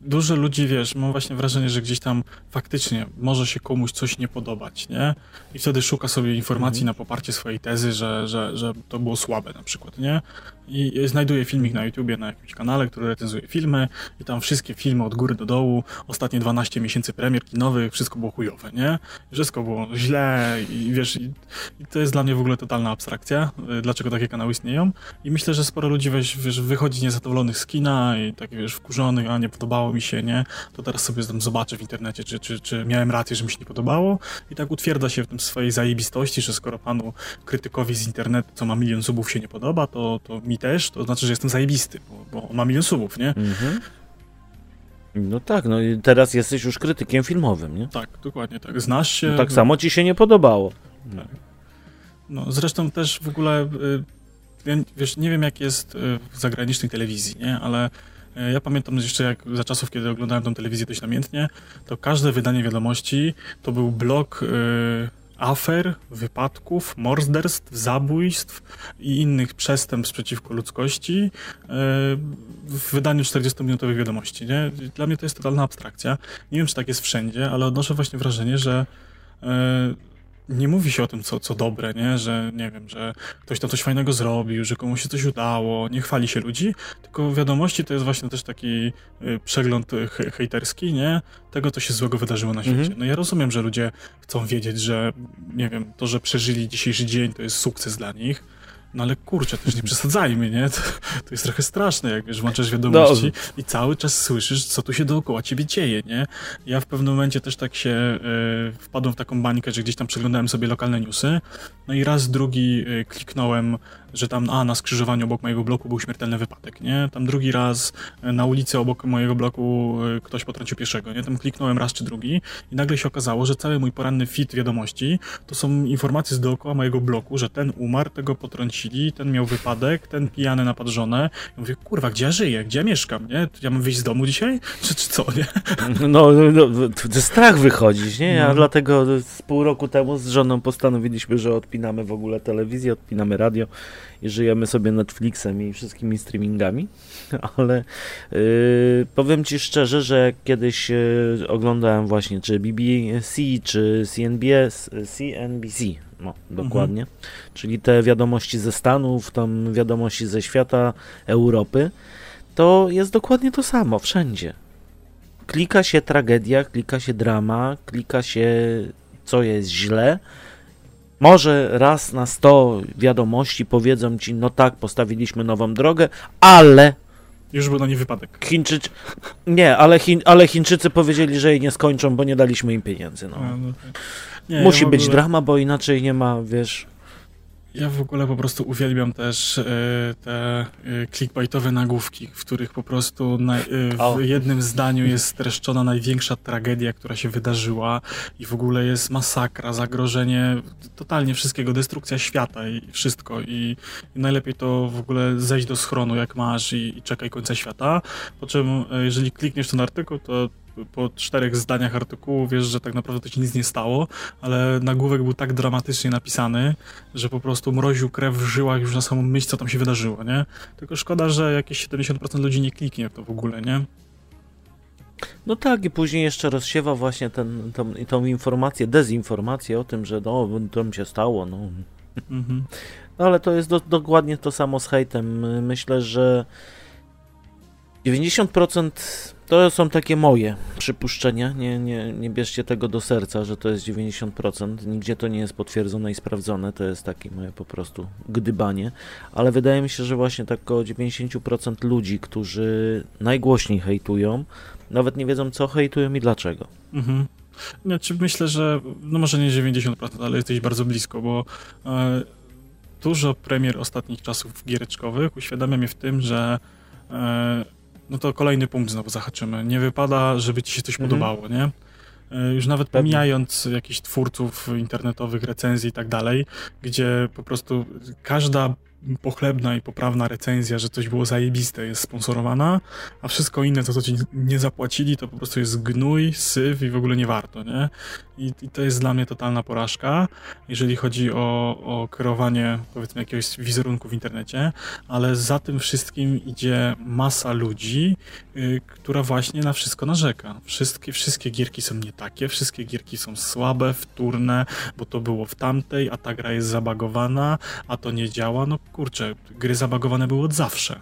dużo ludzi, wiesz, mam właśnie wrażenie, że gdzieś tam faktycznie może się komuś coś nie podobać, nie? I wtedy szuka sobie informacji mhm. na poparcie swojej tezy, że, że, że to było słabe na przykład, nie? I znajduje filmik na YouTubie, na jakimś kanale, który recenzuje filmy i tam wszystkie filmy od góry do dołu, ostatnie 12 miesięcy premier kinowych, wszystko było chujowe, nie? Wszystko było źle i wiesz, i, i to jest dla mnie w ogóle totalna abstrakcja, y, dlaczego takie kanały istnieją i myślę, że sporo ludzi weź, wiesz, wychodzi niezadowolonych z kina i tak wiesz, wkurzonych, a nie podobało mi się, nie? To teraz sobie tam zobaczę w internecie, czy, czy, czy miałem rację, że mi się nie podobało i tak utwierdza się w tym swojej zajebistości, że skoro panu krytykowi z internetu, co ma milion subów się nie podoba, to, to mi też, to znaczy, że jestem zajebisty, bo, bo ma milion subów, nie? Mhm. No tak, no i teraz jesteś już krytykiem filmowym, nie? Tak, dokładnie tak. Znasz się. No tak samo ci się nie podobało. Tak. No zresztą też w ogóle, y, wiesz, nie wiem jak jest y, w zagranicznej telewizji, nie? Ale y, ja pamiętam jeszcze jak za czasów, kiedy oglądałem tę telewizję dość namiętnie, to każde wydanie wiadomości to był blok afer, wypadków, morderstw, zabójstw i innych przestępstw przeciwko ludzkości e, w wydaniu 40-minutowych wiadomości. Nie? Dla mnie to jest totalna abstrakcja. Nie wiem, czy tak jest wszędzie, ale odnoszę właśnie wrażenie, że e, nie mówi się o tym, co, co dobre, nie? Że, nie wiem, że ktoś tam coś fajnego zrobił, że komuś się coś udało, nie chwali się ludzi, tylko wiadomości to jest właśnie też taki y, przegląd he hejterski, nie? Tego, co się złego wydarzyło na świecie. Mhm. No ja rozumiem, że ludzie chcą wiedzieć, że, nie wiem, to, że przeżyli dzisiejszy dzień, to jest sukces dla nich, No ale kurczę, też nie [laughs] przesadzajmy, nie? To, to jest trochę straszne, jak wiesz, włączasz wiadomości no. i cały czas słyszysz, co tu się dookoła ciebie dzieje, nie? Ja w pewnym momencie też tak się y, wpadłem w taką bańkę, że gdzieś tam przeglądałem sobie lokalne newsy, no i raz drugi y, kliknąłem że tam, a na skrzyżowaniu obok mojego bloku był śmiertelny wypadek, nie? Tam drugi raz e, na ulicy obok mojego bloku e, ktoś potrącił pieszego, nie? Tam kliknąłem raz czy drugi i nagle się okazało, że cały mój poranny fit wiadomości to są informacje z dookoła mojego bloku, że ten umarł, tego potrącili, ten miał wypadek, ten pijany napadł żonę. Ja mówię, kurwa, gdzie ja żyję, gdzie ja mieszkam, nie? Ja mam wyjść z domu dzisiaj? [laughs] Czy, czy co, nie? [laughs] No, no, no strach wychodzić, nie? Ja no. dlatego z pół roku temu z żoną postanowiliśmy, że odpinamy w ogóle telewizję, odpinamy radio i żyjemy sobie Netflixem i wszystkimi streamingami, [laughs] ale yy, powiem Ci szczerze, że kiedyś yy, oglądałem właśnie czy BBC, czy CNBS, CNBC, no dokładnie, mhm. czyli te wiadomości ze Stanów, tam wiadomości ze świata, Europy, to jest dokładnie to samo wszędzie. Klika się tragedia, klika się drama, klika się co jest źle, może raz na sto wiadomości powiedzą ci, no tak, postawiliśmy nową drogę, ale. Już był na nie wypadek. Chińczycy. Nie, ale, Chiń... ale Chińczycy powiedzieli, że jej nie skończą, bo nie daliśmy im pieniędzy. No. A, no tak. nie, Musi ja być ogóle... drama, bo inaczej nie ma, wiesz. Ja w ogóle po prostu uwielbiam też y, te y, clickbaitowe nagłówki, w których po prostu na, y, w jednym zdaniu jest streszczona największa tragedia, która się wydarzyła i w ogóle jest masakra, zagrożenie totalnie wszystkiego, destrukcja świata i wszystko. I, i najlepiej to w ogóle zejść do schronu jak masz i, i czekaj końca świata, po czym jeżeli klikniesz ten artykuł, to po czterech zdaniach artykułu wiesz, że tak naprawdę to się nic nie stało, ale nagłówek był tak dramatycznie napisany, że po prostu mroził krew w żyłach już na samą myśl, co tam się wydarzyło, nie? Tylko szkoda, że jakieś 70% ludzi nie kliknie to w ogóle, nie? No tak, i później jeszcze rozsiewa właśnie ten, tą, tą informację, dezinformację o tym, że no, to mi się stało, no. Mhm. No ale to jest do, dokładnie to samo z hejtem. Myślę, że 90% to są takie moje przypuszczenia. Nie, nie, nie bierzcie tego do serca, że to jest 90%. Nigdzie to nie jest potwierdzone i sprawdzone. To jest takie moje po prostu gdybanie. Ale wydaje mi się, że właśnie tak około 90% ludzi, którzy najgłośniej hejtują, nawet nie wiedzą co hejtują i dlaczego. Mhm. Znaczy myślę, że no może nie 90%, ale jesteś bardzo blisko, bo e, dużo premier ostatnich czasów giereczkowych uświadamia mnie w tym, że e, no to kolejny punkt znowu zahaczymy. Nie wypada, żeby ci się coś mhm. podobało, nie? E, już nawet Pewnie. pomijając jakichś twórców internetowych, recenzji i tak dalej, gdzie po prostu każda pochlebna i poprawna recenzja, że coś było zajebiste, jest sponsorowana, a wszystko inne, to co ci nie zapłacili, to po prostu jest gnój, syf i w ogóle nie warto, nie? I, i to jest dla mnie totalna porażka, jeżeli chodzi o, o kierowanie, powiedzmy, jakiegoś wizerunku w internecie, ale za tym wszystkim idzie masa ludzi, yy, która właśnie na wszystko narzeka. Wszystkie, wszystkie gierki są nie takie, wszystkie gierki są słabe, wtórne, bo to było w tamtej, a ta gra jest zabagowana, a to nie działa, no kurczę, gry zabagowane były od zawsze.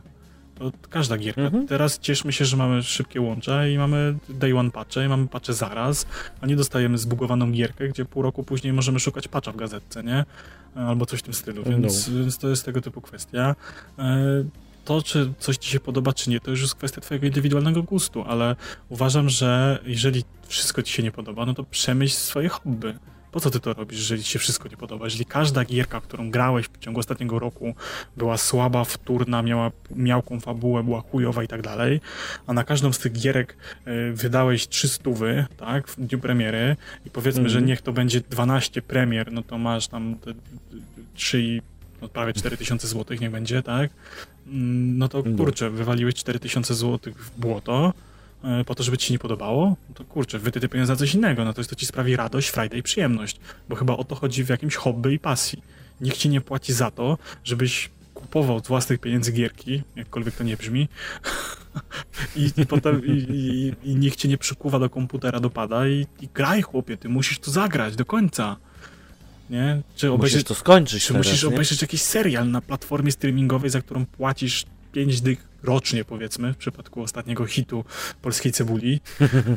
To każda gierka. Mhm. Teraz cieszmy się, że mamy szybkie łącze i mamy day one patche i mamy patche zaraz, a nie dostajemy zbugowaną gierkę, gdzie pół roku później możemy szukać patcha w gazetce, nie? Albo coś w tym stylu, więc, no. więc to jest tego typu kwestia. E, to, czy coś ci się podoba, czy nie, to już jest kwestia twojego indywidualnego gustu, ale uważam, że jeżeli wszystko ci się nie podoba, no to przemyśl swoje hobby po co ty to robisz, jeżeli ci się wszystko nie podoba? Jeżeli każda gierka, którą grałeś w ciągu ostatniego roku była słaba, wtórna, miała miałką fabułę, była chujowa i tak dalej, a na każdą z tych gierek y, wydałeś 300, tak, w dniu premiery i powiedzmy, mm -hmm. że mhm. niech to będzie 12 premier, no to masz tam 3 no prawie 4000 zł niech będzie, tak? Mm, no to no. kurczę, wywaliłeś 4000 zł w błoto, E, po to, żeby ci się nie podobało, no to kurczę, wyty te pieniądze za coś innego, no to jest to ci sprawi radość, frajdę i przyjemność, bo chyba o to chodzi w jakimś hobby i pasji. Nikt ci nie płaci za to, żebyś kupował z własnych pieniędzy gierki, jakkolwiek to nie brzmi, [laughs] I, i, potem i, i, i, nikt cię nie przykuwa do komputera, dopada i, i graj chłopie, ty musisz tu zagrać do końca. Nie? Czy obejrzeć, musisz to skończyć Czy teraz, musisz nie? obejrzeć jakiś serial na platformie streamingowej, za którą płacisz pięć dyk rocznie, powiedzmy, w przypadku ostatniego hitu polskiej cebuli.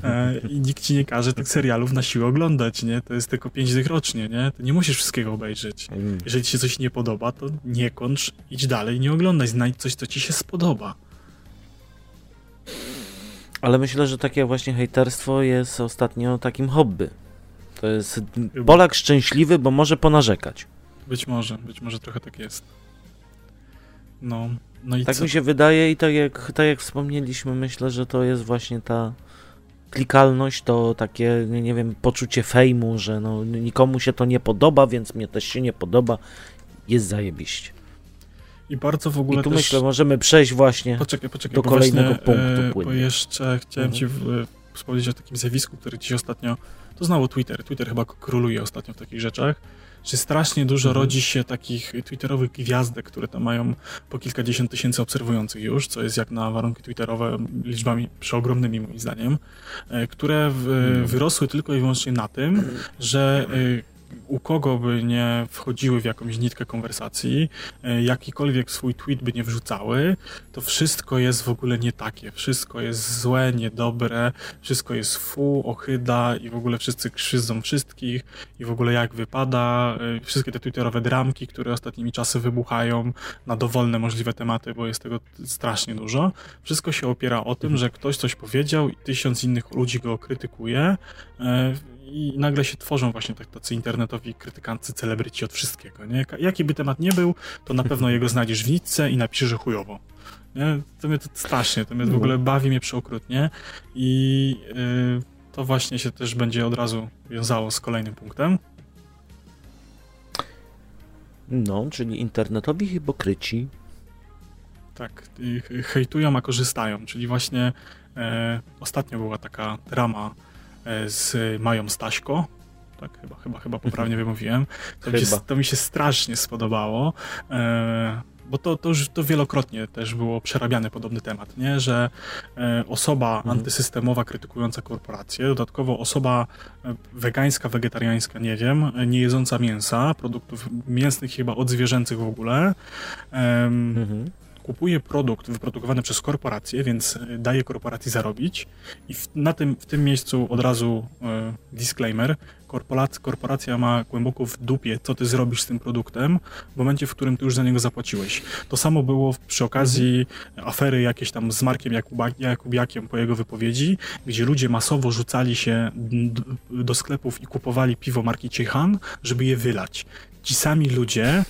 E, I nikt ci nie każe tych serialów na siłę oglądać, nie? To jest tylko pięć dych rocznie, nie? To nie musisz wszystkiego obejrzeć. Mm. Jeżeli ci się coś nie podoba, to nie kończ, idź dalej, nie oglądaj, znajdź coś, co ci się spodoba. Ale myślę, że takie właśnie hejterstwo jest ostatnio takim hobby. To jest Polak szczęśliwy, bo może ponarzekać. Być może, być może trochę tak jest. No, no tak co? mi się wydaje i tak jak, tak jak wspomnieliśmy, myślę, że to jest właśnie ta klikalność, to takie, nie wiem, poczucie fejmu, że no, nikomu się to nie podoba, więc mnie też się nie podoba. Jest zajebiście. I bardzo w ogóle I tu też... myślę, możemy przejść właśnie poczekaj, poczekaj, do kolejnego właśnie, punktu e, płynnie. Bo jeszcze chciałem mhm. ci w, wspomnieć o takim zjawisku, które dziś ostatnio... To znało Twitter. Twitter chyba króluje ostatnio w takich rzeczach że strasznie dużo mhm. rodzi się takich twitterowych gwiazdek, które tam mają po kilkadziesiąt tysięcy obserwujących już, co jest jak na warunki twitterowe liczbami przeogromnymi moim zdaniem, e, które w, mhm. wyrosły tylko i wyłącznie na tym, że e, u kogo by nie wchodziły w jakąś nitkę konwersacji, e, jakikolwiek swój tweet by nie wrzucały, to wszystko jest w ogóle nie takie. Wszystko jest złe, niedobre, wszystko jest fu, ochyda i w ogóle wszyscy krzyżą wszystkich i w ogóle jak wypada. E, wszystkie te twitterowe dramki, które ostatnimi czasy wybuchają na dowolne możliwe tematy, bo jest tego strasznie dużo. Wszystko się opiera o tym, że ktoś coś powiedział i tysiąc innych ludzi go krytykuje e, i nagle się tworzą właśnie tak, tacy internetowi krytykancy, celebryci od wszystkiego, nie? Jaki by temat nie był, to na pewno jego znajdziesz w nitce i napiszesz, że chujowo. Nie? To mnie to strasznie, to mnie w ogóle bawi mnie przeokrutnie i yy, to właśnie się też będzie od razu wiązało z kolejnym punktem. No, czyli internetowi hipokryci. Tak, hejtują, a korzystają, czyli właśnie e, ostatnio była taka drama z Mają Staśko. Tak, chyba, chyba, chyba poprawnie mhm. wymówiłem. To, Mi się, to mi się strasznie spodobało. E, bo to, to już to wielokrotnie też było przerabiany podobny temat, nie? że e, osoba mhm. antysystemowa krytykująca korporację, dodatkowo osoba e, wegańska, wegetariańska, nie wiem, nie jedząca mięsa, produktów mięsnych chyba odzwierzęcych w ogóle, mhm kupuje produkt wyprodukowany przez korporację, więc e, daje korporacji zarobić. I w, na tym, w tym miejscu od razu e, disclaimer, korporacja, korporacja ma głęboko w dupie, co ty zrobisz z tym produktem w momencie, w którym ty już za niego zapłaciłeś. To samo było przy okazji afery jakieś tam z Markiem Jakubiakiem po jego wypowiedzi, gdzie ludzie masowo rzucali się do sklepów i kupowali piwo marki Ciechan, żeby je wylać ci sami ludzie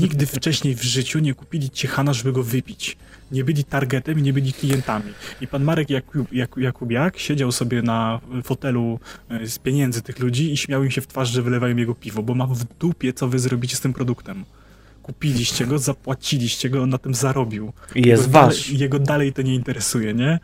nigdy wcześniej w życiu nie kupili ciechana, żeby go wypić. Nie byli targetem i nie byli klientami. I pan Marek Jakub, Jakub, Jakubiak siedział sobie na fotelu e, z pieniędzy tych ludzi i śmiał im się w twarz, że wylewają jego piwo, bo ma w dupie, co wy zrobicie z tym produktem kupiliście go, zapłaciliście go, on na tym zarobił. I jest jego wasz. Dalej, jego dalej to nie interesuje, nie?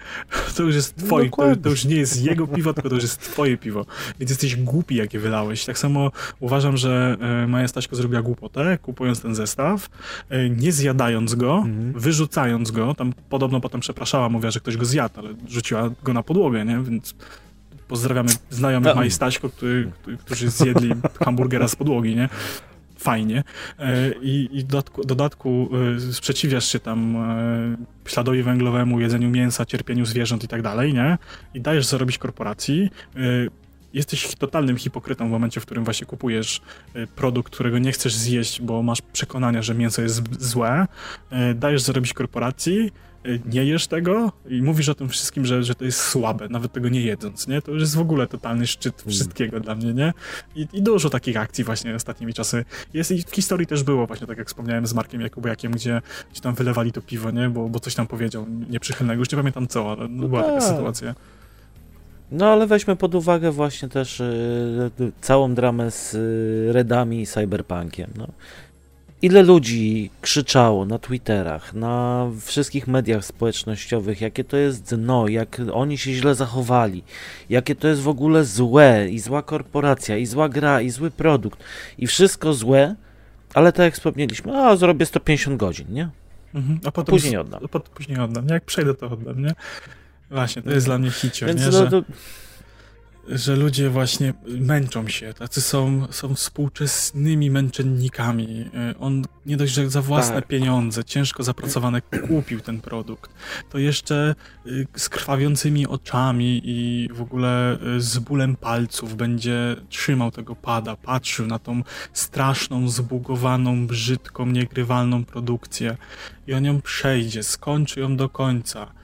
To już jest twoje, to, to, już nie jest jego piwo, tylko to już jest twoje piwo. Więc jesteś głupi, jakie wylałeś. Tak samo uważam, że e, Maja Staśko zrobiła głupotę, kupując ten zestaw, e, nie zjadając go, mhm. wyrzucając go, tam podobno potem przepraszała, mówiła, że ktoś go zjadł, ale rzuciła go na podłogę, nie? Więc pozdrawiamy znajomych no. Maji Staśko, który, którzy zjedli hamburgera z podłogi, nie? Fajnie. E, i, i dodatku, dodatku e, sprzeciwiasz się tam e, śladowi węglowemu, jedzeniu mięsa, cierpieniu zwierząt i tak dalej, nie? I dajesz zarobić korporacji, jesteś totalnym hipokrytą w momencie, w którym właśnie kupujesz produkt, którego nie chcesz zjeść, bo masz przekonania, że mięso jest złe, dajesz zarobić korporacji, nie jesz tego i mówisz o tym wszystkim, że, że to jest słabe, nawet tego nie jedząc, nie? To już jest w ogóle totalny szczyt mm. wszystkiego dla mnie, nie? I, I, dużo takich akcji właśnie ostatnimi czasy jest i w historii też było właśnie, tak jak wspomniałem z Markiem Jakubiakiem, gdzie, gdzie tam wylewali to piwo, nie? Bo, bo coś tam powiedział nieprzychylnego, już nie pamiętam co, ale no, była taka tak. sytuacja. No ale weźmy pod uwagę właśnie też y, całą dramę z y, Redami i Cyberpunkiem. No. Ile ludzi krzyczało na Twitterach, na wszystkich mediach społecznościowych, jakie to jest dno, jak oni się źle zachowali, jakie to jest w ogóle złe i zła korporacja, i zła gra, i zły produkt, i wszystko złe, ale tak jak wspomnieliśmy, a zrobię 150 godzin, nie? Mhm, a potem później oddam. A potem później oddam. Jak przejdę, to oddam, nie? Właśnie, to jest dla mnie hicio, Więc nie? No, to, że ludzie właśnie męczą się, tacy są, są współczesnymi męczennikami. E, on nie dość, że za własne tak. pieniądze, ciężko zapracowane, kupił ten produkt, to jeszcze y, z krwawiącymi oczami i w ogóle y, z bólem palców będzie trzymał tego pada, patrzył na tą straszną, zbugowaną, brzydką, niegrywalną produkcję i on ją przejdzie, skończy ją do końca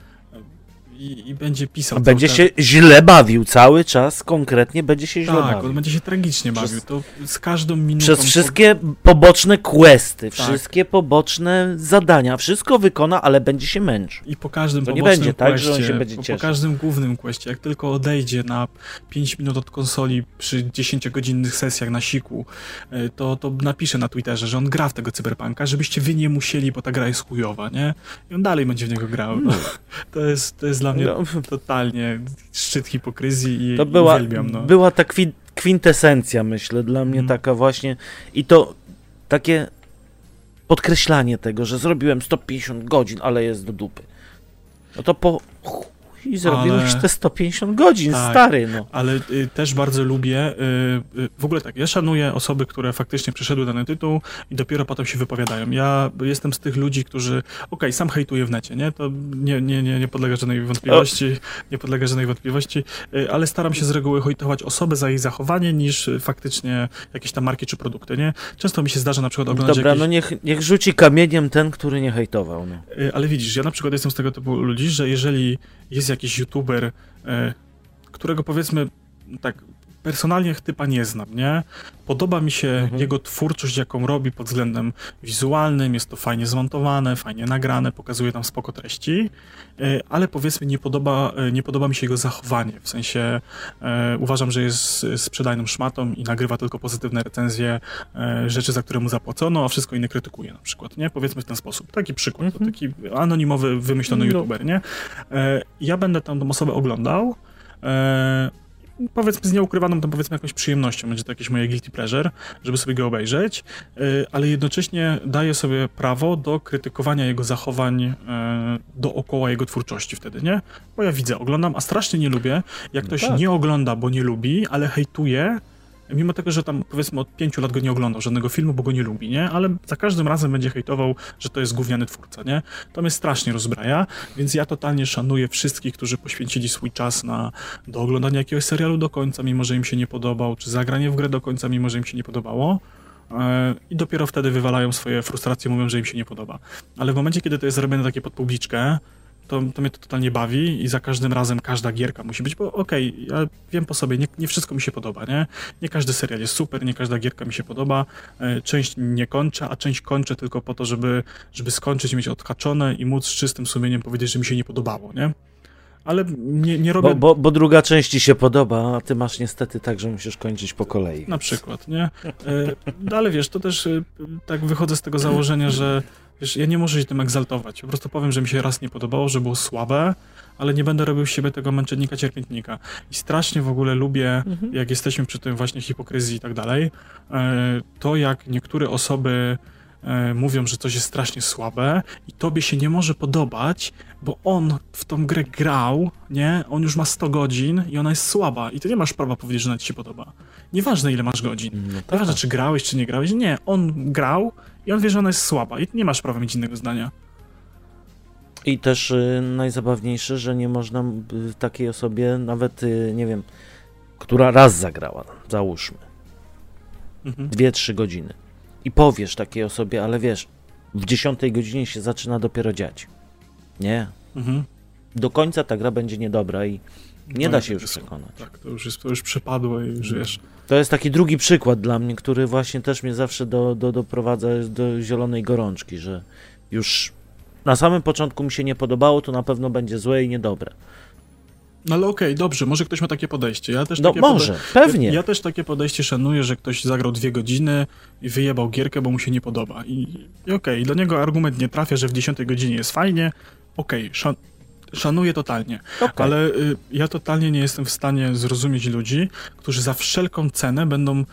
i, i będzie pisał. Będzie się źle bawił cały czas, konkretnie będzie się źle tak, bawił. Tak, on będzie się tragicznie bawił. Przez, to z każdą minutą. Przez wszystkie po... poboczne questy, tak. wszystkie poboczne zadania, wszystko wykona, ale będzie się męczył. I po każdym to nie będzie tak, że on się będzie cieszył. Po każdym głównym questie, jak tylko odejdzie na 5 minut od konsoli przy 10-godzinnych sesjach na siku, e, to, to napisze na Twitterze, że on gra w tego cyberpunka, żebyście wy nie musieli, bo ta gra jest chujowa, nie? I on dalej będzie w niego grał. No. [laughs] To, jest, to jest dla mnie no. [laughs] totalnie szczyt hipokryzji i to była, uwielbiam. No. Była ta kwintesencja, myślę, dla mnie mm. taka właśnie i to takie podkreślanie tego, że zrobiłem 150 godzin, ale jest do dupy. No to po i zrobiłeś ale... te 150 godzin, tak, stary, no. Ale y, też bardzo lubię, y, y, w ogóle tak, ja szanuję osoby, które faktycznie przeszedły dany tytuł i dopiero potem się wypowiadają. Ja jestem z tych ludzi, którzy, okej, okay, sam hejtuję w necie, nie? To nie, nie, nie, nie podlega żadnej wątpliwości, nie podlega żadnej wątpliwości, y, ale staram się z reguły hejtować osobę za jej zachowanie, niż faktycznie jakieś tam marki czy produkty, nie? Często mi się zdarza na przykład oglądać Dobra, jakieś... no niech, niech rzuci kamieniem ten, który nie hejtował, no. Y, ale widzisz, ja na przykład jestem z tego typu ludzi, że jeżeli jest jakiś youtuber, e, którego powiedzmy tak personalnie typa nie znam, nie? Podoba mi się mhm. jego twórczość, jaką robi pod względem wizualnym, jest to fajnie zmontowane, fajnie nagrane, pokazuje tam spoko treści, e, ale powiedzmy nie podoba, e, nie podoba mi się jego zachowanie, w sensie e, uważam, że jest sprzedajną szmatą i nagrywa tylko pozytywne recenzje e, rzeczy, za które mu zapłacono, a wszystko inne krytykuje na przykład, nie? Powiedzmy w ten sposób. Taki przykład, mhm. taki anonimowy, wymyślony no. youtuber, nie? E, ja będę tam tą osobę oglądał, e, powiedzmy z nieukrywaną tam powiedzmy jakąś przyjemnością, będzie to jakieś moje guilty pleasure, żeby sobie go obejrzeć, y, ale jednocześnie daję sobie prawo do krytykowania jego zachowań y, dookoła jego twórczości wtedy, nie? Bo ja widzę, oglądam, a strasznie nie lubię, jak no ktoś tak. nie ogląda, bo nie lubi, ale hejtuje, mimo tego, że tam powiedzmy od pięciu lat go nie oglądał żadnego filmu, bo go nie lubi, nie? Ale za każdym razem będzie hejtował, że to jest gówniany twórca, nie? To mnie strasznie rozbraja, więc ja totalnie szanuję wszystkich, którzy poświęcili swój czas na do oglądania jakiegoś serialu do końca, mimo że im się nie podobał, czy zagranie w grę do końca, mimo że im się nie podobało. E, I dopiero wtedy wywalają swoje frustracje, mówią, że im się nie podoba. Ale w momencie, kiedy to jest zrobione takie pod publiczkę, to, to mnie to totalnie bawi i za każdym razem każda gierka musi być, bo okej, okay, ja wiem po sobie, nie, nie, wszystko mi się podoba, nie? Nie każdy serial jest super, nie każda gierka mi się podoba, e, część nie kończę, a część kończę tylko po to, żeby, żeby skończyć, mieć odhaczone i móc z czystym sumieniem powiedzieć, że mi się nie podobało, nie? ale nie, nie robię... Bo, bo, bo, druga część ci się podoba, a ty masz niestety tak, że musisz kończyć po kolei. Na przykład, nie? E, no ale wiesz, to też e, tak wychodzę z tego założenia, że Wiesz, ja nie muszę się tym egzaltować. Po prostu powiem, że mi się raz nie podobało, że było słabe, ale nie będę robił z siebie tego męczennika, cierpiętnika. I strasznie w ogóle lubię, mhm. jak jesteśmy przy tym właśnie hipokryzji i tak dalej, e, to jak niektóre osoby mówią, że coś jest strasznie słabe i tobie się nie może podobać, bo on w tą grę grał, nie? On już ma 100 godzin i ona jest słaba i ty nie masz prawa powiedzieć, że ona ci się podoba. Nieważne ile masz godzin. No tak. Nieważne czy grałeś, czy nie grałeś. Nie, on grał i on wie, że ona jest słaba i nie masz prawa mieć innego zdania. I też y, najzabawniejsze, że nie można y, takiej osobie, nawet y, nie wiem, która raz zagrała, załóżmy, mhm. dwie, trzy godziny. I powiesz takiej osobie, ale wiesz, w dziesiątej godzinie się zaczyna dopiero dziać. Nie. Mhm. Do końca ta gra będzie niedobra i nie no, da się już przekonać. Tak, to już, jest, to już przepadło i już wiesz. To jest taki drugi przykład dla mnie, który właśnie też mnie zawsze do, do, doprowadza do zielonej gorączki, że już na samym początku mi się nie podobało, to na pewno będzie złe i niedobre. No ale okej, okay, dobrze, może ktoś ma takie podejście. Ja też no takie może, pewnie. Ja, ja, też takie podejście szanuję, że ktoś zagrał dwie godziny i wyjebał gierkę, bo mu się nie podoba. I, i okej, okay, dla niego argument nie trafia, że w dziesiątej godzinie jest fajnie, okej, okay, szan szanuję totalnie, ale y, ja totalnie nie jestem w stanie zrozumieć ludzi, którzy za wszelką cenę będą y,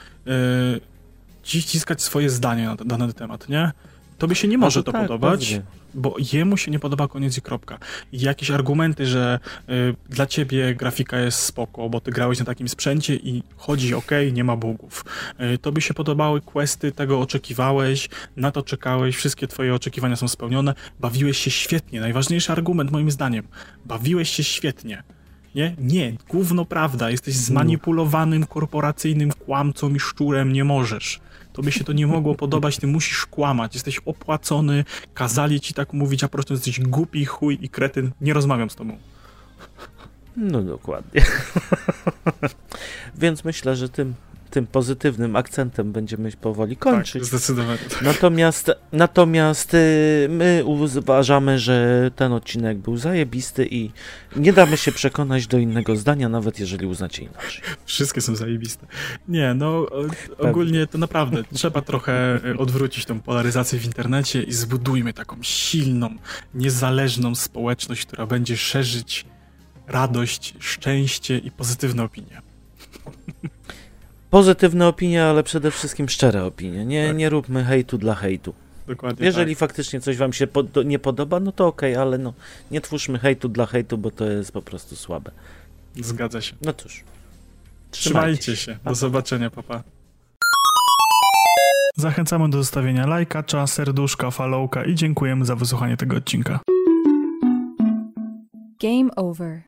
ciskać swoje zdanie na dany temat, nie? Tobie się nie może to tak, podobać, pewnie. bo jemu się nie podoba koniec i kropka. I jakieś argumenty, że y, dla ciebie grafika jest spoko, bo ty grałeś na takim sprzęcie i chodzi ok, nie ma bugów. Y, tobie się podobały questy, tego oczekiwałeś, na to czekałeś, wszystkie twoje oczekiwania są spełnione, bawiłeś się świetnie. Najważniejszy argument moim zdaniem. Bawiłeś się świetnie. Nie? Nie, gówno prawda. Jesteś zmanipulowanym korporacyjnym kłamcą i szczurem, nie możesz. Tobie się to nie mogło podobać, ty musisz kłamać. Jesteś opłacony, kazali ci tak mówić, a po prostu jesteś głupi, chuj i kretyn. Nie rozmawiam z tobą. No dokładnie. [laughs] Więc myślę, że tym, tym pozytywnym akcentem będziemy powoli kończyć. Tak, zdecydowanie. Natomiast, natomiast y, my uważamy, że ten odcinek był zajebisty i nie damy się przekonać do innego zdania, nawet jeżeli uznacie inaczej. Wszystkie są zajebiste. Nie, no ogólnie to naprawdę trzeba trochę e, odwrócić tą polaryzację w internecie i zbudujmy taką silną, niezależną społeczność, która będzie szerzyć radość, szczęście i pozytywne opinie. Pozytywne opinie, ale przede wszystkim szczere opinie. Nie, Tak. nie róbmy hejtu dla hejtu. Dokładnie Jeżeli tak. faktycznie coś wam się pod, nie podoba, no to okej, ale no nie twórzmy hejtu dla hejtu, bo to jest po prostu słabe. Zgadza się. No cóż. Trzymajcie się. Do zobaczenia, papa. Zachęcamy do zostawienia lajka, serduszka, followka i dziękujemy za wysłuchanie tego odcinka. Game over.